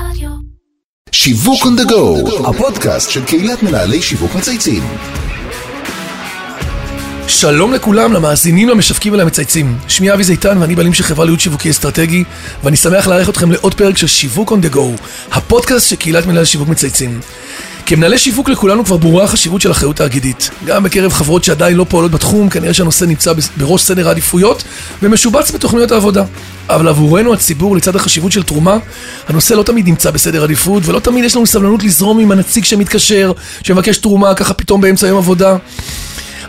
רדיו. שיווק on the go, הפודקאסט של קהילת מנהלי שיווק מצייצים. שלום לכולם, למאזינים, למשווקים ולמצייצים. שמי אבי זיתן ואני בעלים של חברה לייעוד שיווקי אסטרטגי, ואני שמח לארח אתכם לעוד פרק של שיווק on the go, הפודקאסט של קהילת מנהלי שיווק מצייצים. כמנהלי שיווק לכולנו כבר ברורה החשיבות של אחריות תאגידית. גם בקרב חברות שעדיין לא פועלות בתחום, כנראה שהנושא נמצא בראש סדר העדיפויות ומשובץ בתוכניות העבודה. אבל עבורנו הציבור, לצד החשיבות של תרומה, הנושא לא תמיד נמצא בסדר עדיפות, ולא תמיד יש לנו סבלנות לזרום עם הנציג שמתקשר, שמבקש תרומה ככה פתאום באמצע יום עבודה.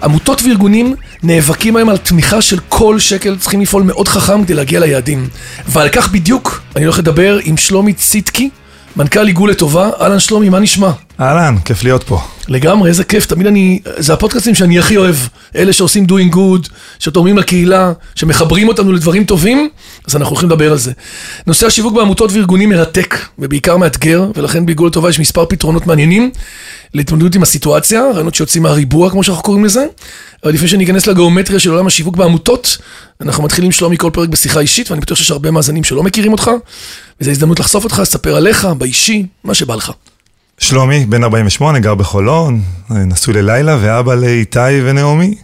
עמותות וארגונים נאבקים היום על תמיכה של כל שקל, צריכים לפעול מאוד חכם כדי להגיע ליעדים. ועל כך בדיוק אני הולך לדבר עם שלומי ציטקי, מנכ"ל עיגול לטובה. אהלן שלומי, מה נשמע? אהלן, כיף להיות פה. לגמרי, איזה כיף, תמיד אני, זה הפודקאסטים שאני הכי אוהב, אלה שעושים doing good, שתורמים לקהילה, שמחברים אותנו לדברים טובים, אז אנחנו הולכים לדבר על זה. נושא השיווק בעמותות וארגונים מרתק, ובעיקר מאתגר, ולכן בעיגול לטובה יש מספר פתרונות מעניינים להתמודדות עם הסיטואציה, רעיונות שיוצאים מהריבוע, כמו שאנחנו קוראים לזה. אבל לפני שאני אכנס לגיאומטריה של עולם השיווק בעמותות, אנחנו מתחילים שלומי כל פרק בשיחה אישית, ואני בטוח שיש הרבה מאזינים שלא מכירים אותך, וזו הזדמנות לחשוף אותך, לספר עליך, באישי, מה שבא לך. שלומי, בן 48, גר בחולון, נשוי ללילה ואבא לאיתי ונעמי.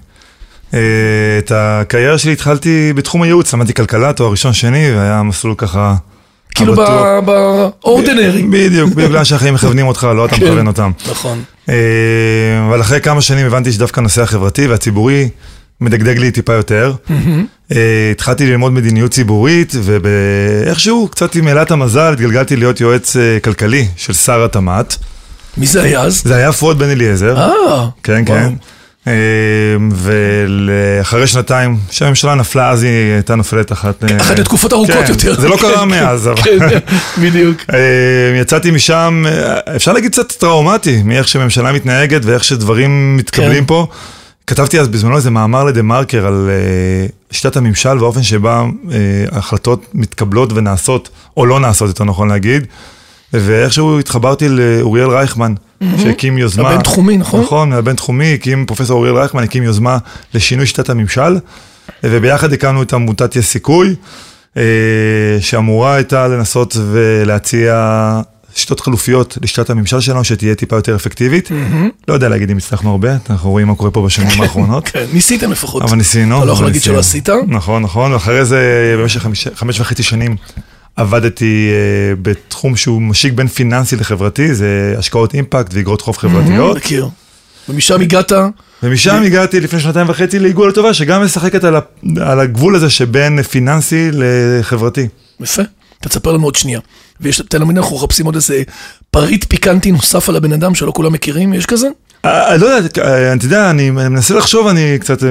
אה, את הקריירה שלי התחלתי בתחום הייעוץ, למדתי כלכלה, תואר ראשון שני, והיה מסלול ככה... כאילו הבטוח. באורדינרי. בדיוק, בגלל שהחיים מכוונים אותך, לא אתה כן. מכוון אותם. נכון. אה, אבל אחרי כמה שנים הבנתי שדווקא הנושא החברתי והציבורי מדגדג לי טיפה יותר. אה, התחלתי ללמוד מדיניות ציבורית, ואיכשהו, קצת עם אלת המזל, התגלגלתי להיות יועץ אה, כלכלי של שר התמ"ת. מי זה היה אז? זה היה פואד בן אליעזר. אה, כן, וואו. כן. אה, ואחרי שנתיים, כשהממשלה נפלה, אז היא הייתה נופלת אחת... אחת התקופות ארוכות כן, יותר. זה לא קרה כן, מאז, אבל... כן, בדיוק. יצאתי משם, אפשר להגיד קצת טראומטי, מאיך שממשלה מתנהגת ואיך שדברים מתקבלים כן. פה. כתבתי אז בזמנו איזה מאמר לדה מרקר על אה, שיטת הממשל והאופן שבה אה, החלטות מתקבלות ונעשות, או לא נעשות, יותר נכון להגיד. ואיכשהו התחברתי לאוריאל רייכמן, שהקים יוזמה. הבינתחומי, נכון? נכון, הבינתחומי, הקים, פרופסור אוריאל רייכמן הקים יוזמה לשינוי שיטת הממשל, וביחד הקמנו את עמותת יש סיכוי, אה, שאמורה הייתה לנסות ולהציע שיטות חלופיות לשיטת הממשל שלנו, שתהיה טיפה יותר אפקטיבית. לא יודע להגיד אם הצלחנו הרבה, אנחנו רואים מה קורה פה בשנים האחרונות. כן, ניסיתם לפחות. אבל ניסינו. אתה לא יכול להגיד שלא. עשית. נכון, נכון, ואחרי זה במשך חמש וחצי שנים עבדתי אה, בתחום שהוא משיק בין פיננסי לחברתי, זה השקעות אימפקט ואיגרות חוב חברתיות. מכיר. ומשם הגעת, ומשם הגעתי לפני שנתיים וחצי לעיגול לטובה, שגם משחקת על, הגבול הזה שבין פיננסי לחברתי. יפה. תספר לנו עוד שנייה. ויש, תלמיד אנחנו מחפשים עוד איזה פריט פיקנטי נוסף על הבן אדם שלא כולם מכירים, יש כזה? אה, לא יודע, אה, אתה יודע, אני מנסה לחשוב, אני קצת, אה,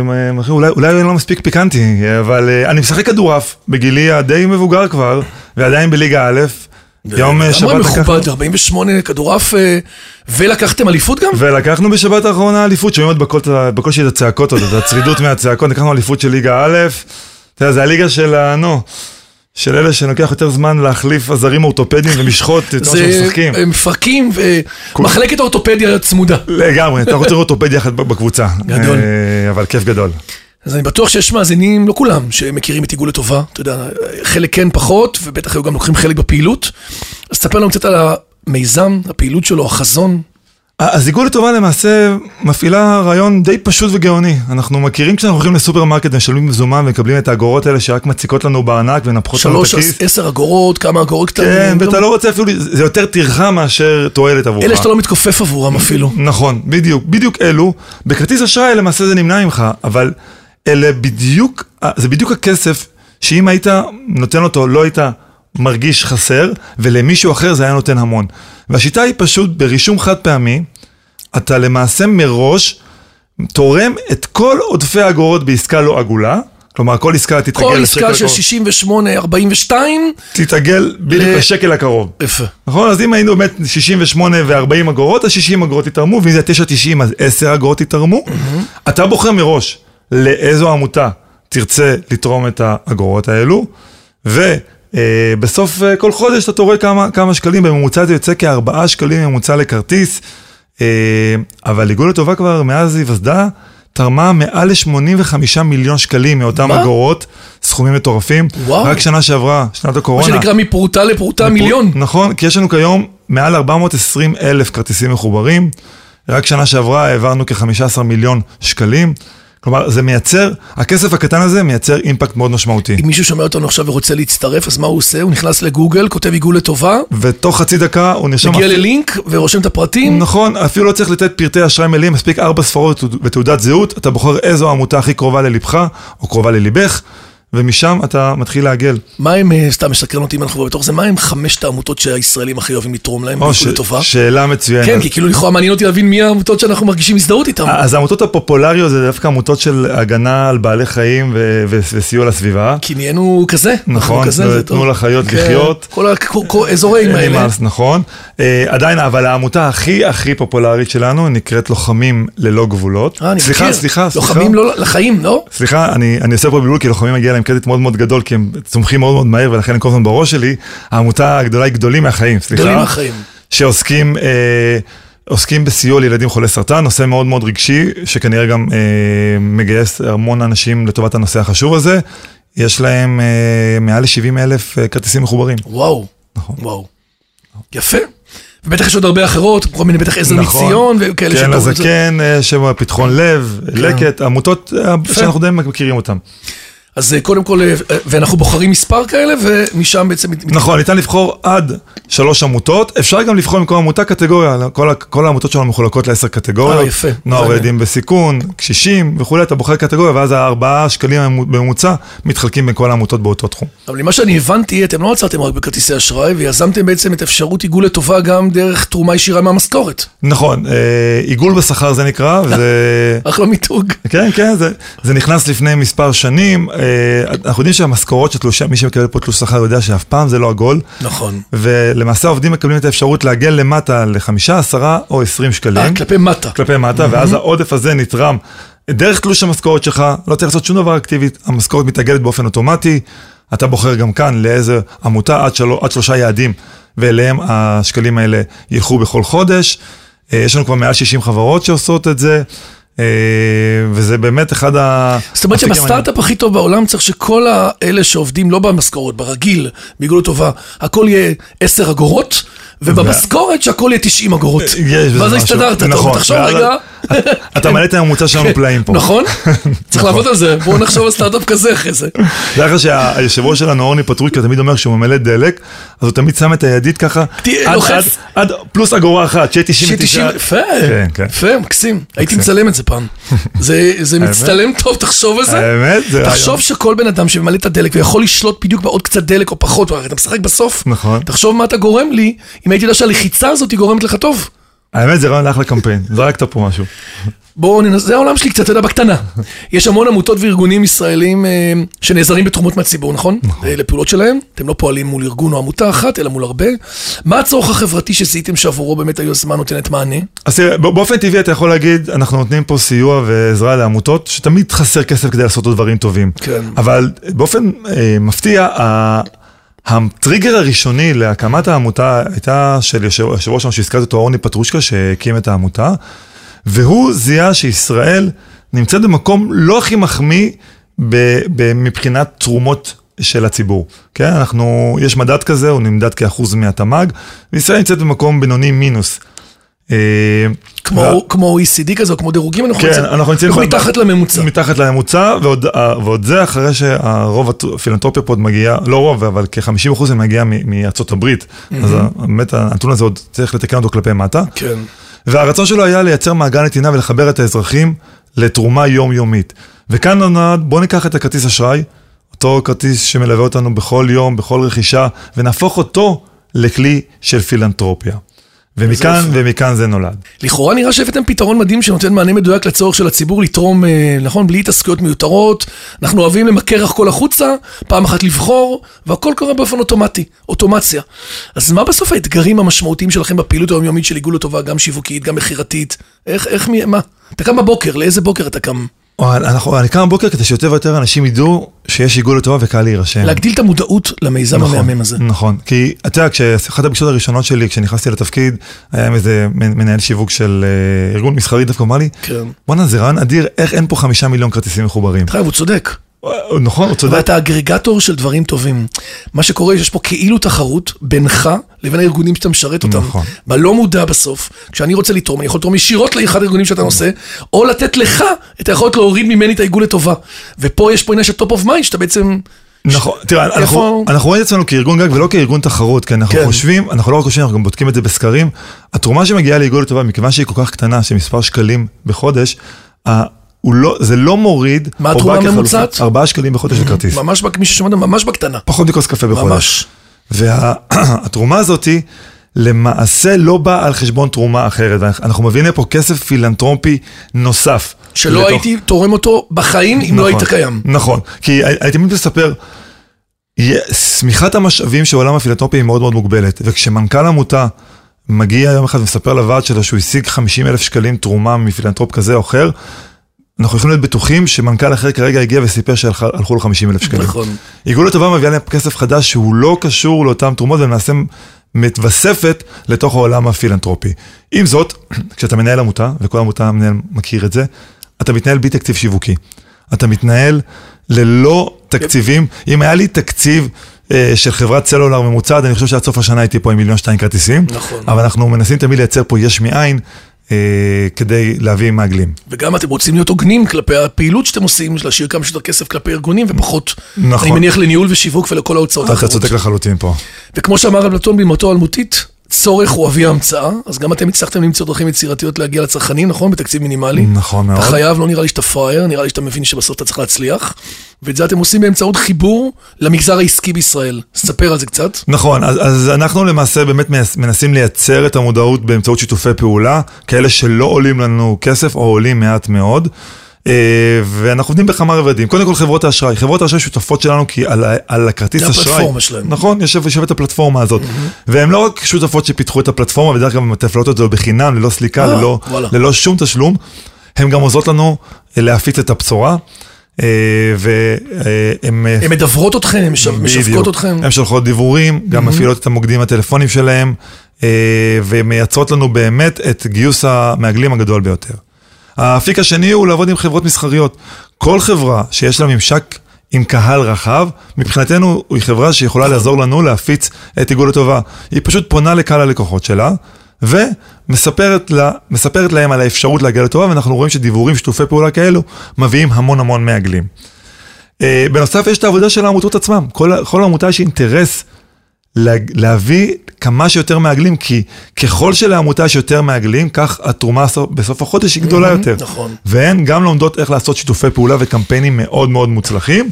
אולי, אני לא מספיק פיקנטי, אבל אה, אני משחק כדורעף בגילי הדי מבוגר כבר, ועדיין בליגה א', יום אה, שבת לקחנו, מכובד, 48 כדורעף, אה, ולקחתם אליפות גם? ולקחנו בשבת האחרונה אליפות, שומעים עוד בקושי את הצעקות עוד, את הצרידות מהצעקות, לקחנו אליפות של ליגה א', אתה יודע, זה הליגה של ה... נו, של אלה שלוקח יותר זמן להחליף עזרים אורתופדיים ומשחות, את מה שהם זה משחקים. אה, מפרקים ומחלקת האורתופדיה צמודה. לגמרי, אתה רוצה אורתופדיה אחת בקבוצה. גדול. אה, אבל כיף גדול. אז אני בטוח שיש מאזינים, לא כולם, שמכירים את עיגול לטובה. אתה יודע, חלק כן פחות, ובטח היו גם לוקחים חלק בפעילות. אז תספר לנו קצת על המיזם, הפעילות שלו, החזון. אז עיגול לטובה למעשה מפעילה רעיון די פשוט וגאוני. אנחנו מכירים כשאנחנו הולכים לסופרמרקט ומשלמים מזומן ומקבלים את האגורות האלה שרק מציקות לנו בארנק ונפחות לנו את שלוש, הכיס. עשר אגורות, כמה אגורות קטנים. כן, ואתה לא רוצה אפילו, זה יותר טרחה מאשר תועלת עבורך. אלה שאתה לא מתכופף עבורם אפילו. נכון, בדיוק, בדיוק אלו. בכרטיס אשראי למעשה זה נמנע ממך, אבל אלה בדיוק, זה בדיוק הכסף שאם היית נותן אותו, לא היית מרגיש חסר, ולמישהו אחר זה היה נותן המון. והשיטה היא פשוט, ברישום חד פעמי, אתה למעשה מראש תורם את כל עודפי האגורות בעסקה לא עגולה, כלומר כל עסקה תתעגל כל עסקה של הקרוב. 68, 42, תתעגל בדיוק לשקל הקרוב. יפה. נכון? אז אם היינו באמת 68 ו-40 אגורות, אז 60 אגורות יתרמו, ואם זה 9.90 אז 10 אגורות יתרמו. אתה בוחר מראש לאיזו עמותה תרצה לתרום את האגורות האלו, ובסוף כל חודש אתה רואה כמה, כמה שקלים, בממוצע זה יוצא כארבעה שקלים ממוצע לכרטיס, אה, אבל עיגול לטובה כבר מאז היווסדה, תרמה מעל ל-85 מיליון שקלים מאותם מה? אגורות, סכומים מטורפים. וואו. רק שנה שעברה, שנת מה הקורונה. שנקרא מפרוטה לפרוטה מיליון. נכון, כי יש לנו כיום מעל 420 אלף כרטיסים מחוברים. רק שנה שעברה העברנו כ-15 מיליון שקלים. כלומר, זה מייצר, הכסף הקטן הזה מייצר אימפקט מאוד משמעותי. אם מישהו שומע אותנו עכשיו ורוצה להצטרף, אז מה הוא עושה? הוא נכנס לגוגל, כותב עיגול לטובה, ותוך חצי דקה הוא נרשם... מגיע אפילו- ללינק ורושם את הפרטים. נכון, אפילו לא צריך לתת פרטי אשראי מלאים, מספיק ארבע ספרות ותעודת זהות, אתה בוחר איזו עמותה הכי קרובה ללבך, או קרובה לליבך, ומשם אתה מתחיל לעגל. מה הם, אה, סתם מסקרן אותי אם אנחנו בתוך זה, מה הם חמשת העמותות שהישראלים הכי אוהבים לתרום להם? או, ש- לטובה? שאלה מצוינת. כן, כי כאילו לכאורה מעניין אותי להבין מי העמותות שאנחנו מרגישים הזדהות איתן. אז העמותות הפופולריות זה דווקא עמותות של הגנה על בעלי חיים ו- ו- וסיוע לסביבה. כי נהיינו כזה. נכון, כזה, זה זה טוב. תנו לחיות כן, לחיות. כל ה- כל- כל האזורים האלה. נכון. אה, עדיין, אבל העמותה הכי הכי פופולרית שלנו נקראת לוחמים ללא גבולות. אה, אני סליחה, מכיר. סליחה, סליחה. לוחמים לא לחיים, לא? סליחה, אני, אני עושה פה בלבול, כי לוחמים מגיע להם קרדיט מאוד מאוד גדול, כי הם צומחים מאוד מאוד מהר, ולכן הם כל הזמן בראש שלי. העמותה הגדולה היא גדולים מהחיים, סליחה. גדולים מהחיים. שעוסקים אה, עוסקים בסיוע לילדים חולי סרטן, נושא מאוד מאוד רגשי, שכנראה גם אה, מגייס המון אנשים לטובת הנושא החשוב הזה. יש להם אה, מעל ל-70 אלף אה, כרטיסים מחוברים. וואו. נכון. וואו. יפה. ובטח יש עוד הרבה אחרות, כל מיני בטח עזר נכון. מציון וכאלה כן, זה. הזקן, אה, שם פתחון לב, לקט, עמותות אה, שאנחנו די מכירים אותן. אז אה, קודם כל, אה, ואנחנו בוחרים מספר כאלה, ומשם בעצם... נכון, ניתן לבחור עד שלוש עמותות, אפשר גם לבחור מכל עמותה קטגוריה, כל, ה- כל העמותות שלנו מחולקות לעשר קטגוריות. אה, יפה. נוער ילדים בסיכון, קשישים וכולי, אתה בוחר קטגוריה, ואז הארבעה שקלים בממוצע מתחלקים בין כל העמותות באותו תחום. אבל ממה שאני הבנתי, אתם לא עצרתם רק בכרטיסי אשראי, ויזמתם בעצם את אפשרות עיגול לטובה גם דרך תרומה ישירה מהמשכורת. נכון, אה, עיגול בשכר זה נקרא, וזה... אחלה מיתוג. כן, כן, זה, זה נכנס לפני מספר שנים. אה, אנחנו יודעים שהמשכורות של תלוש, מי שמקבל פה תלוש שכר יודע שאף פעם זה לא עגול. נכון. ולמעשה העובדים מקבלים את האפשרות לעגל למטה לחמישה, עשרה או עשרים שקלים. אה, כלפי מטה. כלפי מטה, ואז העודף הזה נתרם דרך תלוש המשכורת שלך, לא צריך לעשות שום דבר אקטיבית, המשכורת מתעגלת באופן אוטומטי, אתה בוחר גם כאן לאיזה עמותה עד, של... עד שלושה יעדים, ואליהם השקלים האלה ילכו בכל חודש. אה, יש לנו כבר מעל 60 חברות שעושות את זה, וזה באמת אחד ה... זאת אומרת שבסטארט-אפ הכי טוב בעולם צריך שכל האלה שעובדים לא במשכורות, ברגיל, בעיגול טובה, הכל יהיה 10 אגורות, ובמשכורת שהכל יהיה 90 אגורות. ואז. הסתדרת, נכון, תחשוב רגע. אתה מעלה את הממוצע שלנו פלאים פה. נכון? צריך לעבוד על זה, בואו נחשוב על סטארט-אפ כזה אחרי זה. דרך אגב שהיושב ראש שלנו, אורני פטרוקה, תמיד אומר שהוא ממלא דלק, אז הוא תמיד שם את הידית ככה, עד- פלוס אגורה אחת, שיהיה שיהיה 99. 90, יפה, כן, כן. יפה, מקסים. הייתי מצלם את זה פעם. זה מצטלם טוב, תחשוב על זה. האמת, זה תחשוב. שכל בן אדם שממלא את הדלק ויכול לשלוט בדיוק בעוד קצת דלק או פחות, אתה משחק בסוף. נכון. תחשוב מה אתה גורם לי, אם הייתי יודע שהלחיצה הזאת גורמת לך טוב. האמת, זה רעיון לאחלה קמפיין, זרקת פה משהו. בואו ננסה, זה העולם שלי קצת, אתה יודע, בקטנה. יש המון עמותות וארגונים ישראלים אה, שנעזרים בתרומות מהציבור, נכון? אה, לפעולות שלהם. אתם לא פועלים מול ארגון או עמותה אחת, אלא מול הרבה. מה הצורך החברתי שזיהיתם שעבורו באמת היוזמה נותנת מענה? אז תראה, בא- באופן טבעי אתה יכול להגיד, אנחנו נותנים פה סיוע ועזרה לעמותות, שתמיד חסר כסף כדי לעשות עוד דברים טובים. כן. אבל באופן אה, מפתיע, הטריגר הראשוני להקמת העמותה הייתה של יושב ראש שלנו שהזכרתי אותו, פטרושקה, שהקים את העמותה, והוא זיהה שישראל נמצאת במקום לא הכי מחמיא ב- ב- מבחינת תרומות של הציבור. כן, אנחנו, יש מדד כזה, הוא נמדד כאחוז מהתמ"ג, וישראל נמצאת במקום בינוני מינוס. אה, כמו, OECD כזה, או כמו דירוגים, אנחנו כן, נמצאים- ב- מתחת לממוצע. מתחת לממוצע, ועוד, אה, זה אחרי שהרוב הפילנטרופיה פה עוד מגיע, לא רוב, אבל כ-50% זה מגיע מארצות הברית. אז באמת הנתון הזה עוד צריך לתקן אותו כלפי מטה. כן. והרצון שלו היה לייצר מעגל נתינה ולחבר את האזרחים לתרומה יומיומית. וכאן נולד, בואו ניקח את הכרטיס אשראי, אותו כרטיס שמלווה אותנו בכל יום, בכל רכישה, ונהפוך אותו לכלי של פילנטרופיה. ומכאן. ומכאן זה נולד. לכאורה נראה שהבאתם פתרון מדהים שנותן מענה מדויק לצורך של הציבור לתרום, אה, נכון? בלי התעסקויות מיותרות. אנחנו אוהבים למכר הכל החוצה, פעם אחת לבחור, והכל קורה באופן אוטומטי, אוטומציה. אז מה בסוף האתגרים המשמעותיים שלכם בפעילות היומיומית של עיגול לטובה, גם שיווקית, גם מכירתית? איך, איך, מה? אתה קם בבוקר, לאיזה בוקר אתה קם? אנחנו, אני קם בבוקר כדי שיותר ויותר אנשים ידעו שיש עיגול לטובה וקל להירשם. להגדיל את המודעות למיזם נכון, המהמם הזה. נכון, כי אתה יודע, כשאחת הפגישות הראשונות שלי, כשנכנסתי לתפקיד, היה עם איזה מנהל שיווק של אה, ארגון מסחרי דווקא אמר לי, כן. בואנה זה רעיון אדיר, איך אין פה חמישה מיליון כרטיסים מחוברים. חייב, הוא צודק. נכון, הוא צודק. אבל אתה אגרגטור של דברים טובים. מה שקורה, יש פה כאילו תחרות בינך לבין הארגונים שאתה משרת אותם. נכון. בלא מודע בסוף, כשאני רוצה לתרום, אני יכול לתרום ישירות לאחד הארגונים שאתה נושא, או לתת לך את היכולת להוריד ממני את העיגול לטובה. ופה יש פה עניין של top of mind, שאתה בעצם... נכון, תראה, אנחנו, רואים את עצמנו כארגון גג ולא כארגון תחרות, כי אנחנו כן. חושבים, אנחנו לא רק חושבים, אנחנו גם בודקים את זה בסקרים. התרומה שמגיעה לעיגול לטובה, מכיוון שהיא כל כך קטנה, של מספר שקלים בחודש, לא, זה לא מוריד, מה התרומה הממוצעת? ארבעה שקלים בחודש לכרטיס. ממש, בק- מי ששומע, ממש בקטנה. פחות מכוס קפה בחודש. ממש. והתרומה הזאת למעשה לא באה על חשבון תרומה אחרת. אנחנו מביאים פה כסף פילנטרופי נוסף. שלא לתוך- הייתי תורם אותו בחיים אם לא נכון, היית קיים. נכון, כי הי- הייתי תמיד מספר, יה- שמיכת המשאבים של עולם הפילנטרופי היא מאוד מאוד מוגבלת, וכשמנכ"ל עמותה מגיע יום אחד ומספר לוועד שלו שהוא השיג 50 אלף שקלים תרומה מפילנטרופ כזה או אחר, אנחנו יכולים להיות בטוחים שמנכ"ל אחר כרגע הגיע וסיפר שהלכו לו 50 אלף שקלים. נכון. עיגול לטובה מביאה להם כסף חדש שהוא לא קשור לאותן תרומות ולמעשה מתווספת לתוך העולם הפילנטרופי. עם זאת, כשאתה מנהל עמותה, וכל עמותה מנהל מכיר את זה, אתה מתנהל בלי תקציב שיווקי. אתה מתנהל ללא תקציבים. אם היה לי תקציב אה, של חברת סלולר ממוצעת, אני חושב שעד סוף השנה הייתי פה עם מיליון שתיים כרטיסים. נכון. אבל אנחנו מנסים תמיד לייצר פה יש מאין. אה, כדי להביא מעגלים. וגם אתם רוצים להיות הוגנים כלפי הפעילות שאתם עושים, להשאיר כמה שיותר כסף כלפי ארגונים, ופחות, נכון. אני מניח, לניהול ושיווק ולכל ההוצאות אתה האחרות. צודק לחלוטין פה. וכמו שאמר אפלטון במותו האלמותית, צורך הוא אבי ההמצאה, אז גם אתם הצלחתם למצוא דרכים יצירתיות להגיע לצרכנים, נכון? בתקציב מינימלי. נכון מאוד. אתה חייב, לא נראה לי שאתה פראייר, נראה לי שאתה מבין שבסוף אתה צריך להצליח. ואת זה אתם עושים באמצעות חיבור למגזר העסקי בישראל. ספר על זה קצת. נכון, אז, אז אנחנו למעשה באמת מנס- מנסים לייצר את המודעות באמצעות שיתופי פעולה, כאלה שלא עולים לנו כסף או עולים מעט מאוד. אה, ואנחנו עובדים בכמה רבדים. קודם כל חברות האשראי. חברות האשראי שותפות שלנו כי על, על הכרטיס זה אשראי. הפלטפורמה שלהם. נכון, יושב, יושבת הפלטפורמה הזאת. והן לא רק שותפות שפיתחו את הפלטפורמה, בדרך כלל מתפעלות את זה בחינם, ללא סליקה, ללא. ללא שום תשלום. הן גם עוזרות לנו אה, להפיץ את הבשורה. אה, והן הן מדברות אתכם, הן מש- משווקות. אתכם. הן שולחות דיוורים, גם מפעילות את המוקדים הטלפונים שלהם, ומייצרות לנו באמת את גיוס המעגלים הגדול ביותר. האפיק השני הוא לעבוד עם חברות מסחריות. כל חברה שיש לה ממשק עם קהל רחב, מבחינתנו היא חברה שיכולה לעזור לנו להפיץ את עיגול לטובה. היא פשוט פונה לקהל הלקוחות שלה, ומספרת לה, מספרת להם על האפשרות להגיע לטובה, ואנחנו רואים שדיוורים, שיתופי פעולה כאלו, מביאים המון המון מעגלים. אה, בנוסף, יש את העבודה של העמותות עצמם. כל, כל עמותה יש אינטרס לה, להביא כמה שיותר מעגלים, כי ככל שלעמותה יש יותר מעגלים, כך התרומה סוף- בסוף החודש היא גדולה יותר. נכון. והן גם לומדות איך לעשות שיתופי פעולה וקמפיינים מאוד מאוד מוצלחים.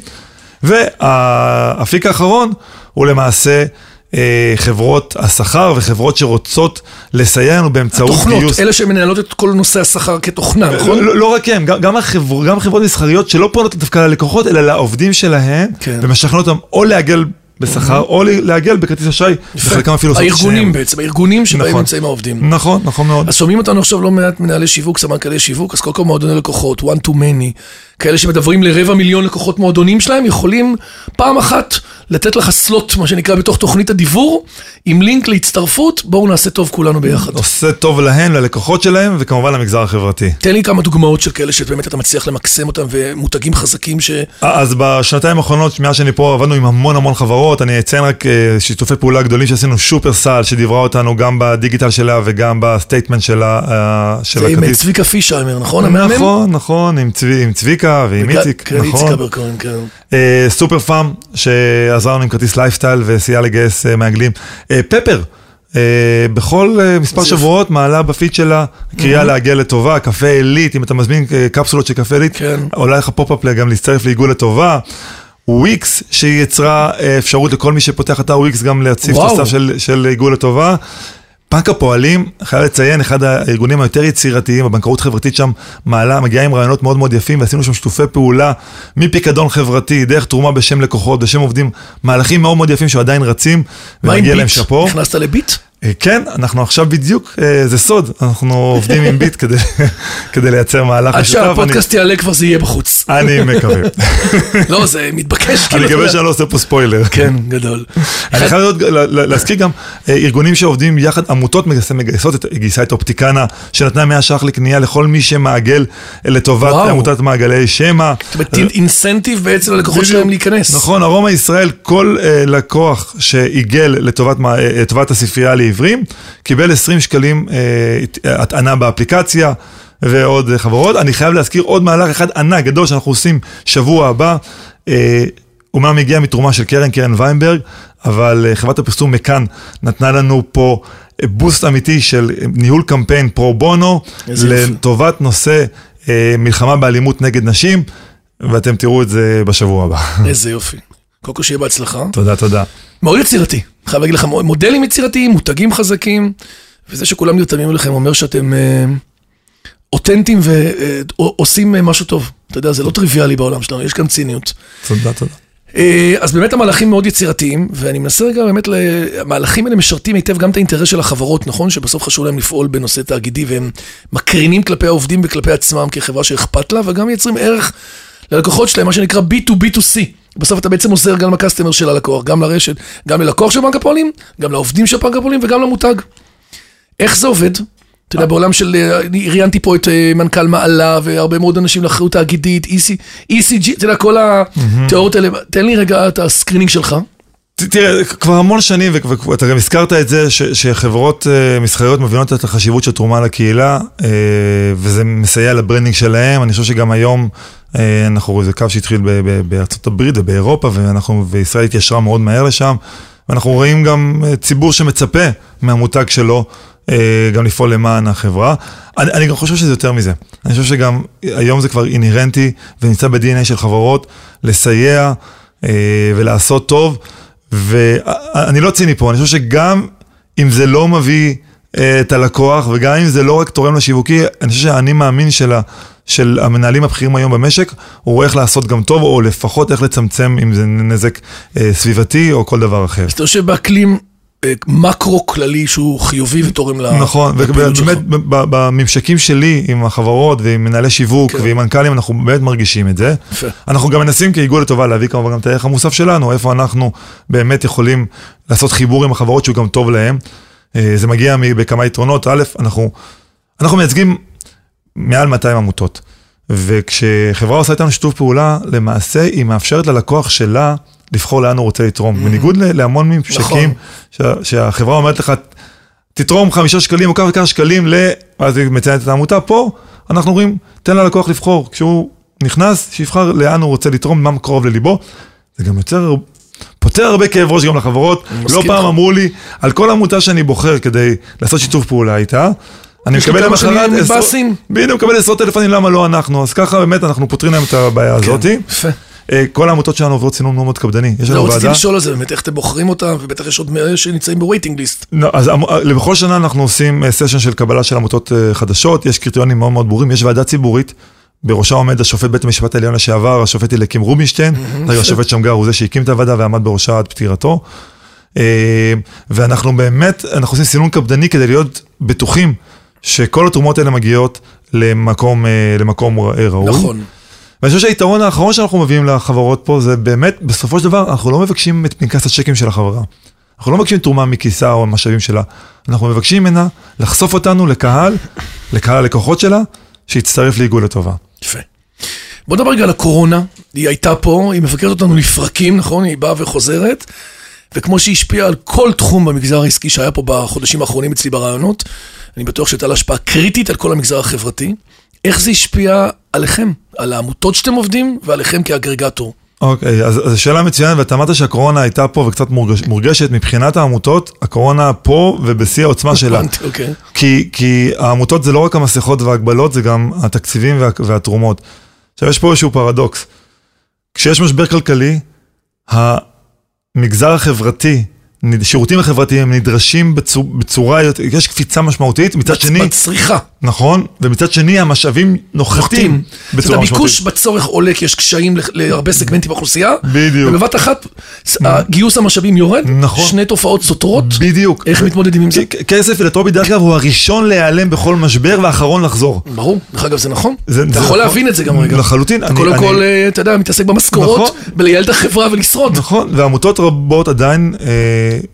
והאפיק האחרון הוא למעשה אה, חברות השכר וחברות שרוצות לסייע לנו באמצעות תוכנות, גיוס. אלה שמנהלות את כל נושא השכר כתוכנה, נכון? לא, לא רק הם, גם, גם, החבר, גם חברות מסחריות שלא פונות דווקא ללקוחות, אלא לעובדים שלהן, כן. ומשכנעות אותם או לעגל בשכר, או לעגל בכרטיס אשראי, וחלקם אפילו עושות את הארגונים. בעצם, הארגונים שבהם נכון. נמצאים העובדים. נכון, נכון מאוד. אז שומעים אותנו עכשיו לא מעט מנהלי שיווק, סמנכ"לי שיווק, אז קודם כל מועדוני לקוחות, one to many, כאלה שמדברים לרבע מיליון לקוחות מועדונים שלהם, יכולים פעם אחת לתת לך סלוט, מה שנקרא, בתוך תוכנית הדיבור, עם לינק להצטרפות, בואו נעשה טוב כולנו ביחד. עושה טוב להם, ללקוחות שלהם, וכמובן למגזר החברתי. תן לי כמה דוגמאות של כאלה שבאמת אתה מצליח למקסם אותם, ומותגים חזקים ש... אז בשנתיים האחרונות, מאז שאני פה, עבדנו עם המון המון חברות. אני אציין רק אה, שיתופי פעולה גדולים שעשינו, שופרסל, שדיברה אותנו גם ב digital שלה וגם ב statement שלה, אה, של זה עם הכרטיס. צביקה פישהיימר, נכון? נכון, נכון, עם, צבי, עם צביקה ועם איציק נכון. אה, סופר פארם, שעזר לנו עם כרטיס לייפסטייל וסייע לגייס אה, מעגלים. אה, פפר, אה, בכל אה, מספר. שבועות מעלה בפיד שלה קריאה לעיגול לטובה, קפה עילית, אם אתה מזמין אה, קפסולות של קפה עילית, כן. עולה לך pop-up גם להצטרף לעיגול לטובה. וויקס, שהיא יצרה אפשרות לכל מי שפותח אתר וויקס גם להציב. הסף של, של עיגול לטובה. בנק הפועלים, חייב לציין, אחד הארגונים היותר יצירתיים, הבנקאות חברתית שם מעלה, מגיעה עם רעיונות מאוד מאוד יפים, ועשינו שם שיתופי פעולה מפיקדון חברתי, דרך תרומה בשם לקוחות, בשם עובדים, מהלכים מאוד מאוד יפים שעדיין רצים, מה עם ומגיע להם ביט? שאפו. נכנסת לביט? אה, כן, אנחנו עכשיו בדיוק, אה, זה סוד, אנחנו עובדים עם ביט כדי, כדי לייצר מהלך עד משותף. שהפודקאסט יעלה כבר זה יהיה בחוץ. אני מקווה. לא, זה מתבקש. אני מקווה. שאני לא עושה פה ספוילר. כן, גדול. אני חייב להזכיר גם אה, ארגונים שעובדים יחד, עמותות מגייסות- גייסה את אופטיקנה, שנתנה 100 ש"ח לקנייה לכל מי שמעגל לטובת. עמותת מעגלי שמע. זאת אומרת, אינסנטיב בעצם ללקוחות שלהם להיכנס. נכון, ארומה ישראל, כל לקוח שעיגל לטובת הספרייה לעיוורים, קיבל 20 שקלים אה, הטענה באפליקציה. ועוד חברות. אני חייב להזכיר עוד מהלך אחד ענק, גדול, שאנחנו עושים שבוע הבא. אה, אומנם הגיע מתרומה של קרן, קרן ויינברג, אבל אה, חברת הפרסום מכאן נתנה לנו פה בוסט אמיתי של ניהול קמפיין פרו בונו. לטובת נושא מלחמה באלימות נגד נשים, ואתם תראו את זה בשבוע הבא. איזה יופי. קודם כל שיהיה בהצלחה. תודה, תודה. מאוד יצירתי. חייב להגיד לך, מודלים יצירתיים, מותגים חזקים, וזה שכולם נרתמים אליכם אומר שאתם אה, אותנטיים ועושים אה, משהו טוב. אתה יודע, זה לא טריוויאלי בעולם שלנו, יש כאן ציניות. תודה, תודה. אה, אז באמת המהלכים מאוד יצירתיים, ואני מנסה רגע באמת, המהלכים האלה משרתים היטב גם את האינטרס של החברות, נכון? שבסוף חשוב להם לפעול בנושא תאגידי, והם מקרינים כלפי העובדים וכלפי עצמם כחברה שאכפת לה, וגם מייצרים ערך ללקוחות שלהם, מה שנקרא B2B2C. בסוף אתה בעצם עוזר גם לקסטומר של הלקוח, גם לרשת, גם ללקוח של בנק הפועלים, גם לעובדים של בנק הפועלים וגם למותג. איך זה עובד? אתה יודע, בעולם של, אה, אני ראיינתי פה את אה, מנכ"ל מעלה והרבה מאוד אנשים לאחריות תאגידית, EC, ESG, אתה יודע, כל התיאוריות האלה, תן לי רגע את ה screening שלך. תראה, כבר המון שנים, ואתה גם הזכרת את זה, ש- שחברות אה, מסחריות מבינות את החשיבות של תרומה לקהילה, וזה מסייע ל branding שלהם. אני חושב שגם היום, אנחנו רואים, זה קו שהתחיל בארצות הברית ובאירופה, ואנחנו, וישראל התיישרה מאוד מהר לשם. ואנחנו רואים גם אה, ציבור שמצפה מהמותג שלו אה, גם לפעול למען החברה. אני, אני גם חושב שזה יותר מזה. אני חושב שגם היום זה כבר אינהרנטי ונמצא ב-DNA של חברות לסייע אה, ולעשות טוב. ואני לא ציני פה, אני חושב שגם אם זה לא מביא אה, את הלקוח, וגם אם זה לא רק תורם לשיווקי, אני חושב שהאני מאמין של, של המנהלים הבכירים היום במשק, הוא רואה איך לעשות גם טוב, או לפחות איך לצמצם אם זה נזק אה, סביבתי או כל דבר אחר. אז אתה יושב באקלים אה, מקרו כללי שהוא חיובי ותורם נכון, לפעילות שלך. ובאמת ב- ב- בממשקים שלי עם החברות ועם מנהלי שיווק כן. ועם מנכ"לים, אנחנו באמת מרגישים את זה. יפה. אנחנו גם מנסים כאיגוד לטובה להביא כמובן גם את הערך המוסף שלנו, איפה אנחנו באמת יכולים לעשות חיבור עם החברות שהוא גם טוב להם. אה, זה מגיע בכמה יתרונות. א', אנחנו, אנחנו מייצגים מעל 200 עמותות, וכשחברה עושה איתנו שיתוף פעולה, למעשה היא מאפשרת ללקוח שלה לבחור לאן הוא רוצה לתרום. בניגוד ל- להמון ממשקים, נכון. שה- שהחברה אומרת לך, תתרום חמישה שקלים או כמה שקלים ל... אז היא מציינת את העמותה, פה אנחנו אומרים, תן ללקוח לבחור. כשהוא נכנס, שיבחר לאן הוא רוצה לתרום, מה קרוב לליבו. זה גם יוצר, פותר הרבה כאב ראש גם לחברות. לא פעם. אמרו לי, על כל עמותה שאני בוחר כדי לעשות שיתוף פעולה איתה, אני מקבל למחרת עשרות-. בדיוק, מקבל עשרות טלפונים, למה לא אנחנו? אז ככה באמת אנחנו פותרים להם את הבעיה הזאת. כן, יפה. אה, כל העמותות שלנו עוברות סינון מאוד מאוד קפדני. יש לא לנו רציתי ועדה. לשאול על זה באמת, איך אתם בוחרים אותם, ובטח יש עוד מאלה שנמצאים ב waiting list. לא, אז אמ- בכל שנה אנחנו עושים אה, סשן של קבלה של עמותות אה, חדשות, יש קריטריונים מאוד מאוד ברורים, יש ועדה ציבורית, בראשה עומד השופט בית המשפט העליון לשעבר, השופט אליקים רובינשטיין, השופט שמגר הוא זה שהקים את הוועדה ועמד בראשה עד פטירתו. אה, ואנחנו באמת, אנחנו עושים סינון קפדני כדי להיות בטוחים שכל התרומות האלה מגיעות למקום, אה, למקום אה, ראוי. נכון. ואני חושב שהיתרון האחרון שאנחנו מביאים לחברות פה זה באמת, בסופו של דבר, אנחנו לא מבקשים את פנקס הצ'קים של החברה. אנחנו לא מבקשים תרומה מכיסה או משאבים שלה. אנחנו מבקשים ממנה לחשוף אותנו לקהל, לקהל הלקוחות שלה, שיצטרף לעיגול לטובה. יפה. בוא נדבר רגע על הקורונה, היא הייתה פה, היא מבקרת אותנו לפרקים, נכון? היא באה וחוזרת, וכמו שהיא השפיעה על כל תחום במגזר העסקי שהיה פה בחודשים האחרונים אצלי ברעיונות, אני בטוח שהייתה לה השפעה קריטית על כל המגזר החברתי. איך זה השפיע עליכם, על העמותות שאתם עובדים ועליכם כאגרגטור? אוקיי, אז זו שאלה מצוינת, ואתה אמרת שהקורונה הייתה פה וקצת מורגש, מורגשת. מבחינת העמותות, הקורונה פה ובשיא העוצמה שלה. אוקיי. כי, כי העמותות זה לא רק המסכות וההגבלות, זה גם התקציבים וה, והתרומות. עכשיו, יש פה איזשהו פרדוקס. כשיש משבר כלכלי, המגזר החברתי השירותים החברתיים הם נדרשים בצור, בצורה, יש קפיצה משמעותית, מצד שני, בצריכה. נכון, ומצד שני המשאבים נוחתים נוחתים. בצורה אומרת, הביקוש משמעותית. בצורך עולה כי יש קשיים להרבה סגמנטים באוכלוסייה. בדיוק. ובבת אחת, גיוס המשאבים יורד. נכון. שני תופעות סותרות. בדיוק. איך מתמודדים עם זה? כסף פילנטרופי דרך אגב הוא הראשון להיעלם בכל משבר והאחרון לחזור. ברור, דרך אגב זה נכון. זה- אתה זה יכול נכון. להבין את זה גם רגע. לחלוטין. אתה קודם כל, אה, אתה יודע, מתעסק במשכורות, נכון. בלייעל את החברה ולשרוד. נכון, ועמותות רבות עדיין אה,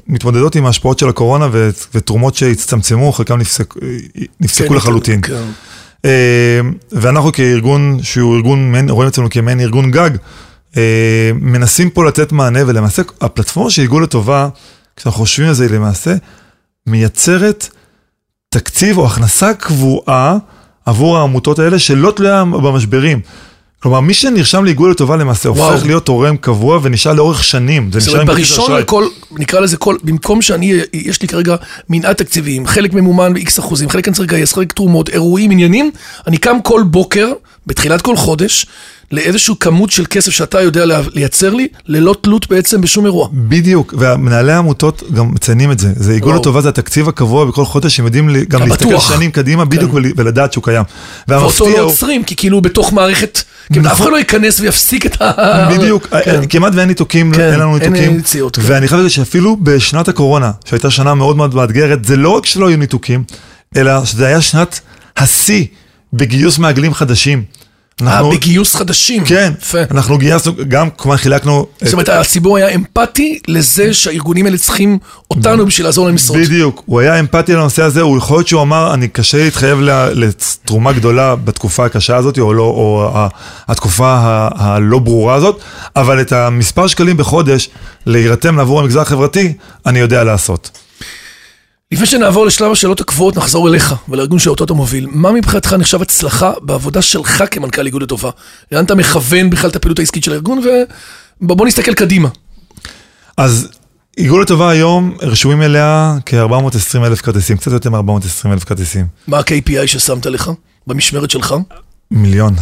מתמודדות עם ההשפעות של הקורונה ותרומות שהצטמצמו, חלקם נפסק, נפסקו כן, לחלוטין. כן. אה, ואנחנו כארגון, שהוא ארגון, רואים אצלנו כמעין ארגון גג, אה, מנסים פה לתת מענה, ולמעשה הפלטפורמה של עיגול לטובה, כשאנחנו חושבים על זה, היא למעשה מייצרת תקציב או הכנסה קבועה עבור העמותות האלה שלא תלויה במשברים. כלומר, מי שנרשם לעיגול לטובה למעשה וואו. הופך להיות תורם קבוע ונשאר לאורך שנים. זה נשאר עם כרטיס בראשון אשראי. לכל, נקרא לזה כל, במקום שאני, יש לי כרגע מנעד תקציביים, חלק ממומן ב-X אחוזים, חלק אני צריך לגייס, חלק תרומות, אירועים, עניינים, אני קם כל בוקר, בתחילת כל חודש, לאיזשהו כמות של כסף שאתה יודע לייצר לי, ללא תלות בעצם בשום אירוע. בדיוק, ומנהלי העמותות גם מציינים את זה. זה עיגול. לטובה, זה התקציב הקבוע בכל חודש, הם יודעים גם להסתכל. שנים קדימה בדיוק כן. ול- ולדעת שהוא קיים. ואותו לא עוצרים, כי כאילו בתוך מערכת, כאילו אף אחד לא ייכנס ויפסיק את ה... בדיוק, כן. כמעט ואין ניתוקים, כן, אין לנו ניתוקים. כן. ואני חייב להגיד שאפילו בשנת הקורונה, שהייתה שנה מאוד מאוד מאתגרת, זה לא רק שלא היו ניתוקים, אלא שזה היה שנת השיא בגיוס מעגלים חדשים. אה, אנחנו- בגיוס חדשים. כן, יפה. אנחנו גייסנו, גם כמובן חילקנו... את- זאת אומרת, הציבור היה אמפתי לזה שהארגונים האלה צריכים אותנו בשביל לעזור להם לשרוד. בדיוק, הוא היה אמפתי לנושא הזה, הוא יכול להיות שהוא אמר, אני קשה להתחייב לתרומה גדולה בתקופה הקשה הזאת, או, לא, או ה- התקופה ה- הלא ברורה הזאת, אבל את המספר שקלים בחודש להירתם לעבור המגזר החברתי, אני יודע לעשות. לפני שנעבור לשלב השאלות הקבועות, נחזור אליך ולארגון שאותו אתה מוביל. מה מבחינתך נחשב הצלחה בעבודה שלך כמנכ"ל איגוד לטובה? לאן אתה מכוון בכלל את הפעילות העסקית של הארגון, ובוא נסתכל קדימה. אז עיגול לטובה היום, רשומים אליה כ-420 אלף כרטיסים, קצת יותר מ-420 אלף כרטיסים. מה ה-KPI ששמת לך במשמרת שלך? מיליון.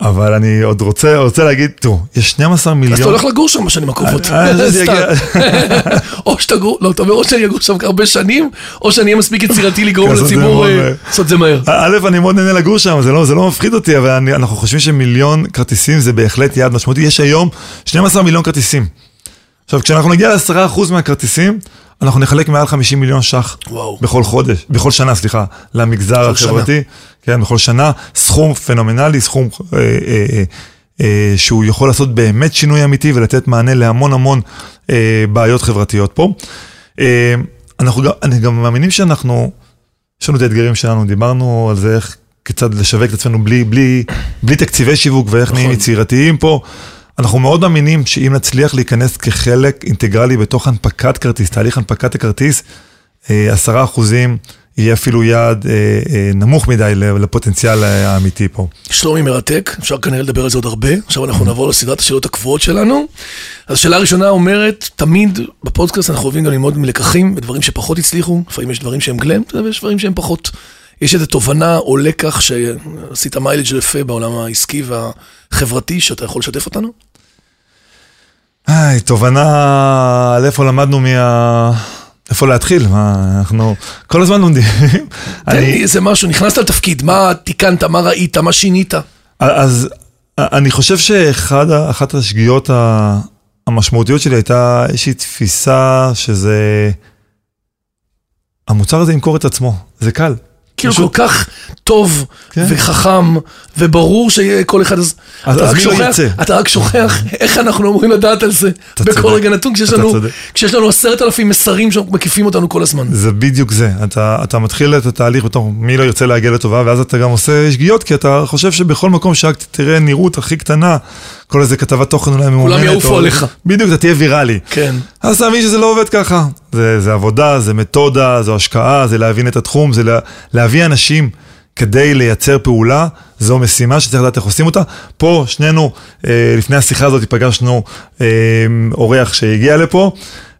אבל אני עוד רוצה, רוצה להגיד, תראו, יש 12 מיליון. אז אתה הולך לגור שם בשנים הקרובות. אה. או שאתה גור, לא, אתה אומר או שאני אגור שם הרבה שנים, או שאני אהיה מספיק יצירתי לגרום לציבור אה. לעשות את זה מהר. א', אני מאוד נהנה לגור שם, זה לא, לא מפחיד אותי, אבל אנחנו חושבים שמיליון כרטיסים זה בהחלט יעד משמעותי. יש היום 12 מיליון כרטיסים. עכשיו, כשאנחנו נגיע ל-10% מהכרטיסים, אנחנו נחלק מעל 50 מיליון ש"ח. וואו. בכל חודש, בכל שנה, סליחה, למגזר החברתי. כן, בכל שנה. סכום פנומנלי, סכום אה, אה, אה, אה, שהוא יכול לעשות באמת שינוי אמיתי ולתת מענה להמון המון אה, בעיות חברתיות פה. אה, אנחנו גם, אני גם מאמינים שאנחנו, יש לנו את האתגרים שלנו, דיברנו על זה איך, כיצד לשווק את עצמנו בלי, בלי, בלי תקציבי שיווק ואיך נהיים יצירתיים פה. אנחנו מאוד מאמינים שאם נצליח להיכנס כחלק אינטגרלי בתוך הנפקת כרטיס, תהליך הנפקת הכרטיס, אה, עשרה אחוזים יהיה אפילו יעד אה, אה, נמוך מדי לפוטנציאל האמיתי פה. שלומי מרתק, אפשר כנראה לדבר על זה עוד הרבה. עכשיו אנחנו נעבור לסדרת השאלות הקבועות שלנו. אז השאלה הראשונה אומרת, תמיד בפודקאסט אנחנו אוהבים גם ללמוד מלקחים ודברים שפחות הצליחו, לפעמים יש דברים שהם גלם, ויש דברים שהם פחות. יש איזו תובנה או לקח שעשית מיילג' יפה בעולם העסקי והחברתי, שאתה יכול לשתף אותנו? היי, תובנה על איפה למדנו מה... איפה להתחיל? מה, אנחנו כל הזמן לומדים. תן לי איזה משהו, נכנסת לתפקיד, מה תיקנת, מה ראית, מה שינית? אז אני חושב שאחת השגיאות המשמעותיות שלי הייתה איזושהי תפיסה שזה... המוצר הזה ימכור את עצמו, זה קל. כאילו כל כך טוב כן. וחכם וברור שיהיה כל אחד, אז מי לא שוכח, ירצה? אתה רק שוכח איך אנחנו אמורים לדעת על זה בכל. רגע נתון, כשיש לנו- עשרת אלפים מסרים שמקיפים אותנו כל הזמן. זה בדיוק זה, אתה, אתה מתחיל את התהליך בתור מי לא ירצה להגיע לטובה, ואז אתה גם עושה שגיאות, כי אתה חושב שבכל מקום שרק תראה נראות הכי קטנה, כל איזה כתבת תוכן אולי ממומנת. יעופו או- עליך. בדיוק, אתה תהיה ויראלי. כן. אז אתה מבין שזה לא עובד ככה. זה, זה עבודה, זה מתודה, זו השקעה, זה להבין את התחום, זה לה, להביא אנשים כדי לייצר פעולה, זו משימה שצריך לדעת איך עושים אותה. פה שנינו, אה, לפני השיחה הזאת פגשנו אה, אורח שהגיע לפה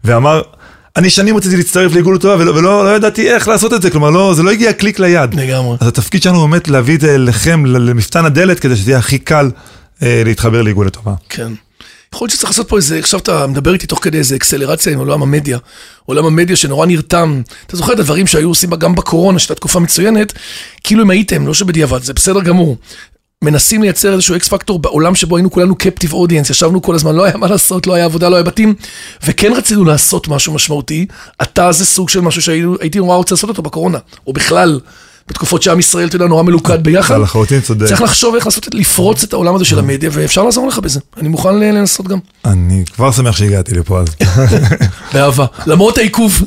ואמר, אני שנים רציתי להצטרף לעיגול לטובה ולא, ולא לא ידעתי איך לעשות את זה, כלומר לא, זה לא הגיע קליק ליד. לגמרי. אז התפקיד שלנו באמת להביא את זה לכם, למפתן הדלת, כדי שזה יהיה הכי קל להתחבר לעיגול לטובה. כן. יכול להיות שצריך לעשות פה איזה, עכשיו אתה מדבר איתי תוך כדי איזה אקסלרציה עם עולם המדיה. עולם המדיה שנורא נרתם. אתה זוכר את הדברים שהיו עושים גם בקורונה, שהייתה תקופה מצוינת, כאילו אם הייתם, לא שבדיעבד, זה בסדר גמור. מנסים לייצר איזשהו אקס פקטור בעולם שבו היינו כולנו קפטיב אודיאנס, ישבנו כל הזמן, לא היה מה לעשות, לא היה עבודה, לא היה בתים, וכן רצינו לעשות משהו משמעותי. אתה זה סוג של משהו שהייתי נורא רוצה לעשות אותו בקורונה, או בכלל, בתקופות שעם ישראל, אתה יודע, נורא מלוכד ביחד. לחלוטין צודק. צריך לחשוב איך לעשות, לפרוץ את העולם הזה של המדיה, ואפשר לעזור לך בזה. אני מוכן לנסות גם. אני כבר שמח שהגעתי לפה אז. באהבה, למרות העיכוב.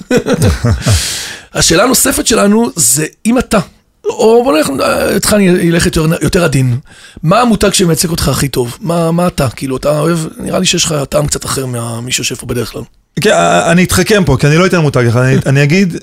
השאלה הנוספת שלנו זה אם אתה, או בוא נלך, איתך אני אלך יותר, יותר עדין. מה המותג שמייצג אותך הכי טוב? מה, מה אתה? כאילו, אתה אוהב, נראה לי שיש לך טעם קצת אחר ממי שיושב פה בדרך כלל. כן, אני אתחכם פה, כי אני לא אתן מותג אחד, אני, אני אגיד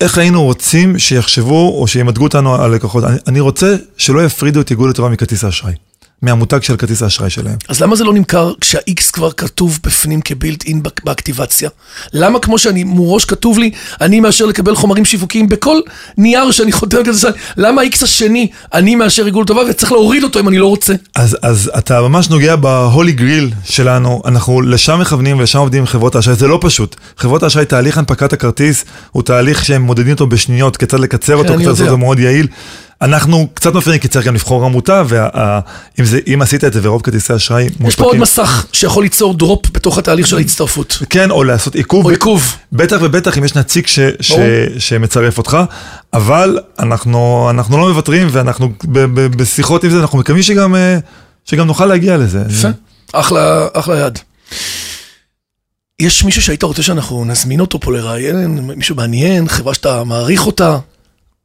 איך היינו רוצים שיחשבו או שימדגו אותנו על לקוחות. אני, אני רוצה שלא יפרידו את איגוד לטובה מכרטיס האשראי. מהמותג של כרטיס האשראי שלהם. אז למה זה לא נמכר כשה-X כבר כתוב בפנים כבילט אין באקטיבציה? למה כמו שאני מראש כתוב לי, אני מאשר לקבל חומרים שיווקיים בכל נייר שאני חותם כזה, למה ה-X השני, אני מאשר ריגול טובה וצריך להוריד אותו אם אני לא רוצה? אז, אז אתה ממש נוגע בהולי גריל שלנו, אנחנו לשם מכוונים ולשם עובדים עם חברות האשראי, זה לא פשוט. חברות האשראי, תהליך הנפקת הכרטיס הוא תהליך שהם מודדים אותו בשניות, כיצד לקצר אותו, כיצד לעשות אותו מאוד יעיל. אנחנו קצת מפריעים כי צריך גם לבחור עמותה, ואם עשית את זה ורוב כרטיסי אשראי מונפקים... יש פה עוד מסך שיכול ליצור דרופ בתוך התהליך של ההצטרפות. כן, או לעשות עיכוב. או עיכוב. בטח ובטח אם יש נציג ש, ש, שמצרף אותך, אבל אנחנו, אנחנו לא מוותרים ואנחנו ב, ב, בשיחות עם זה, אנחנו מקווים שגם, שגם נוכל להגיע לזה. יפה, אחלה, אחלה יד. יש מישהו שהיית רוצה שאנחנו נזמין אותו פה לראיין, מישהו מעניין, חברה שאתה מעריך אותה?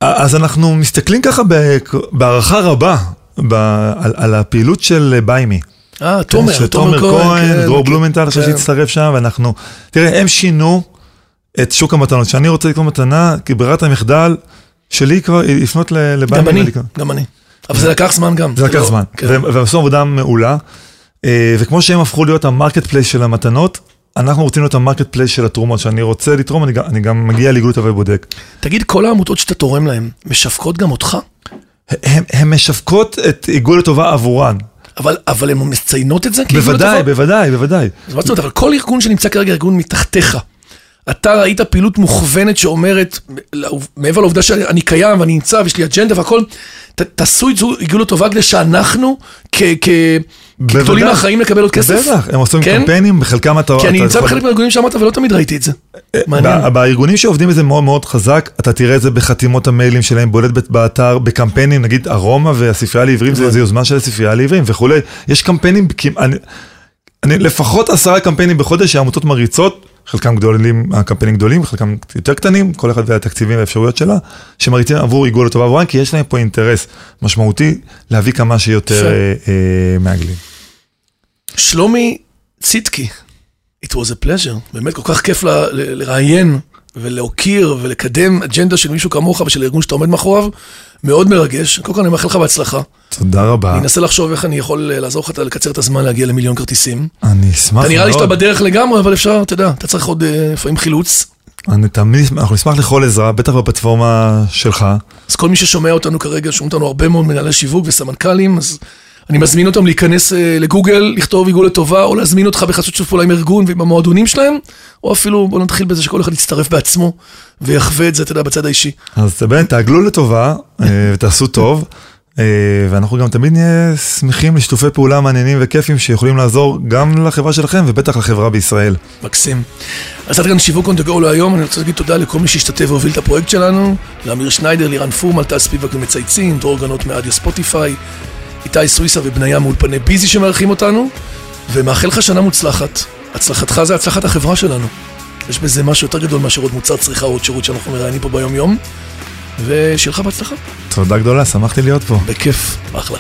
אז אנחנו מסתכלים ככה בהערכה רבה ב, על, על הפעילות של ביימי. אה, תומר, תומר כהן, כן, דרור כן, בלומנטל, עכשיו כן. שהצטרף שם, ואנחנו... תראה, הם שינו את שוק המתנות. כשאני רוצה לקנות מתנה, כברירת המחדל שלי כבר לפנות לביימי. גם אני, גם אני. אבל זה לקח זמן גם. זה לקח לא- זמן, כן. והם עשו עבודה מעולה. אה, וכמו שהם הפכו להיות ה marketplace של המתנות, אנחנו רוצים להיות המרקט פלייס של התרומות, שאני רוצה לתרום, אני גם, אני גם מגיע לאיגוד בודק. תגיד, כל העמותות שאתה תורם להן, משווקות גם אותך? הן משווקות את עיגול הטובה עבורן. אבל, אבל הן מציינות את זה? בוודאי, בוודאי, בוודאי. אז מה זאת אומרת, אבל כל ארגון שנמצא כרגע ארגון מתחתיך, אתה ראית פעילות מוכוונת שאומרת, מעבר לעובדה שאני קיים ואני נמצא ויש לי אג'נדה והכל, ת, תעשו את זה, עיגול לטובה כדי שאנחנו כ... כ כגדולים האחראים לקבל עוד כסף. בטח, הם עושים כן? קמפיינים, בחלקם אתה... כי אני נמצא בחלק מהארגונים שאמרת ולא תמיד ראיתי את זה. אה, מעניין. בארגונים שעובדים בזה מאוד מאוד חזק, אתה תראה את זה בחתימות המיילים שלהם, בולט באתר, בקמפיינים, נגיד ארומה והספרייה לעברים, זה יוזמה של הספרייה לעברים וכולי. יש קמפיינים, אני, לפחות עשרה קמפיינים בחודש שהעמותות מריצות, חלקם גדולים, הקמפיינים גדולים, חלקם יותר קטנים, כל אחד והתקציבים והאפשרויות שלה, שמריצים עבור עיגול לטובה עבורם, כי יש להם פה אינטרס משמעותי להביא כמה שיותר אה, אה, מעגלים. שלומי ציטקי, it was a pleasure, באמת כל כך כיף ל, ל, לראיין ולהוקיר ולקדם אג'נדה של מישהו כמוך ושל ארגון שאתה עומד מאחוריו, מאוד מרגש. קודם כל אני מאחל לך בהצלחה. תודה רבה. אני אנסה לחשוב איך אני יכול אה, לעזור לך לקצר את הזמן להגיע למיליון כרטיסים. אני אשמח מאוד. אתה נראה לי שאתה בדרך לגמרי, אבל אפשר, אתה יודע, אתה צריך עוד אה, לפעמים חילוץ. אני תמיד, אנחנו נשמח לכל עזרה, בטח בפלטפורמה שלך. אז כל מי ששומע אותנו כרגע, שומעים אותנו הרבה מאוד מנהלי שיווק וסמנכ"לים, אז אני מזמין אותם להיכנס אה, לגוגל, לכתוב עיגול לטובה, או להזמין אותך בחסות שיתוף פעולה עם ארגון ועם המועדונים שלהם, או אפילו בוא נתחיל בזה שכל אחד יצטרף בעצמו ויחווה את זה, אתה יודע, בצד האישי. אז באמת, תעגלו לטובה אה, ותעשו טוב. אה, ואנחנו גם תמיד נהיה שמחים לשיתופי פעולה מעניינים וכיפים שיכולים לעזור גם לחברה שלכם ובטח לחברה בישראל. מקסים. אז עד כאן שיווק on the go להיום, אני רוצה להגיד תודה לכל מי שהשתתף והוביל את הפרויקט שלנו, לאמיר שניידר, לירן פורמל, טל ספיבק ומצייצים, דרור גנות מאדיו ספוטיפיי, איתי סוויסה ובניה מאולפני ביזי שמארחים אותנו, ומאחל לך שנה מוצלחת. הצלחתך זה הצלחת החברה שלנו. יש בזה משהו יותר גדול מאשר עוד מוצר צריכה או עוד שירות שאנחנו מראיינים פה ביום-יום, ושיהיה לך בהצלחה. תודה גדולה, שמחתי להיות פה. בכיף, אחלה.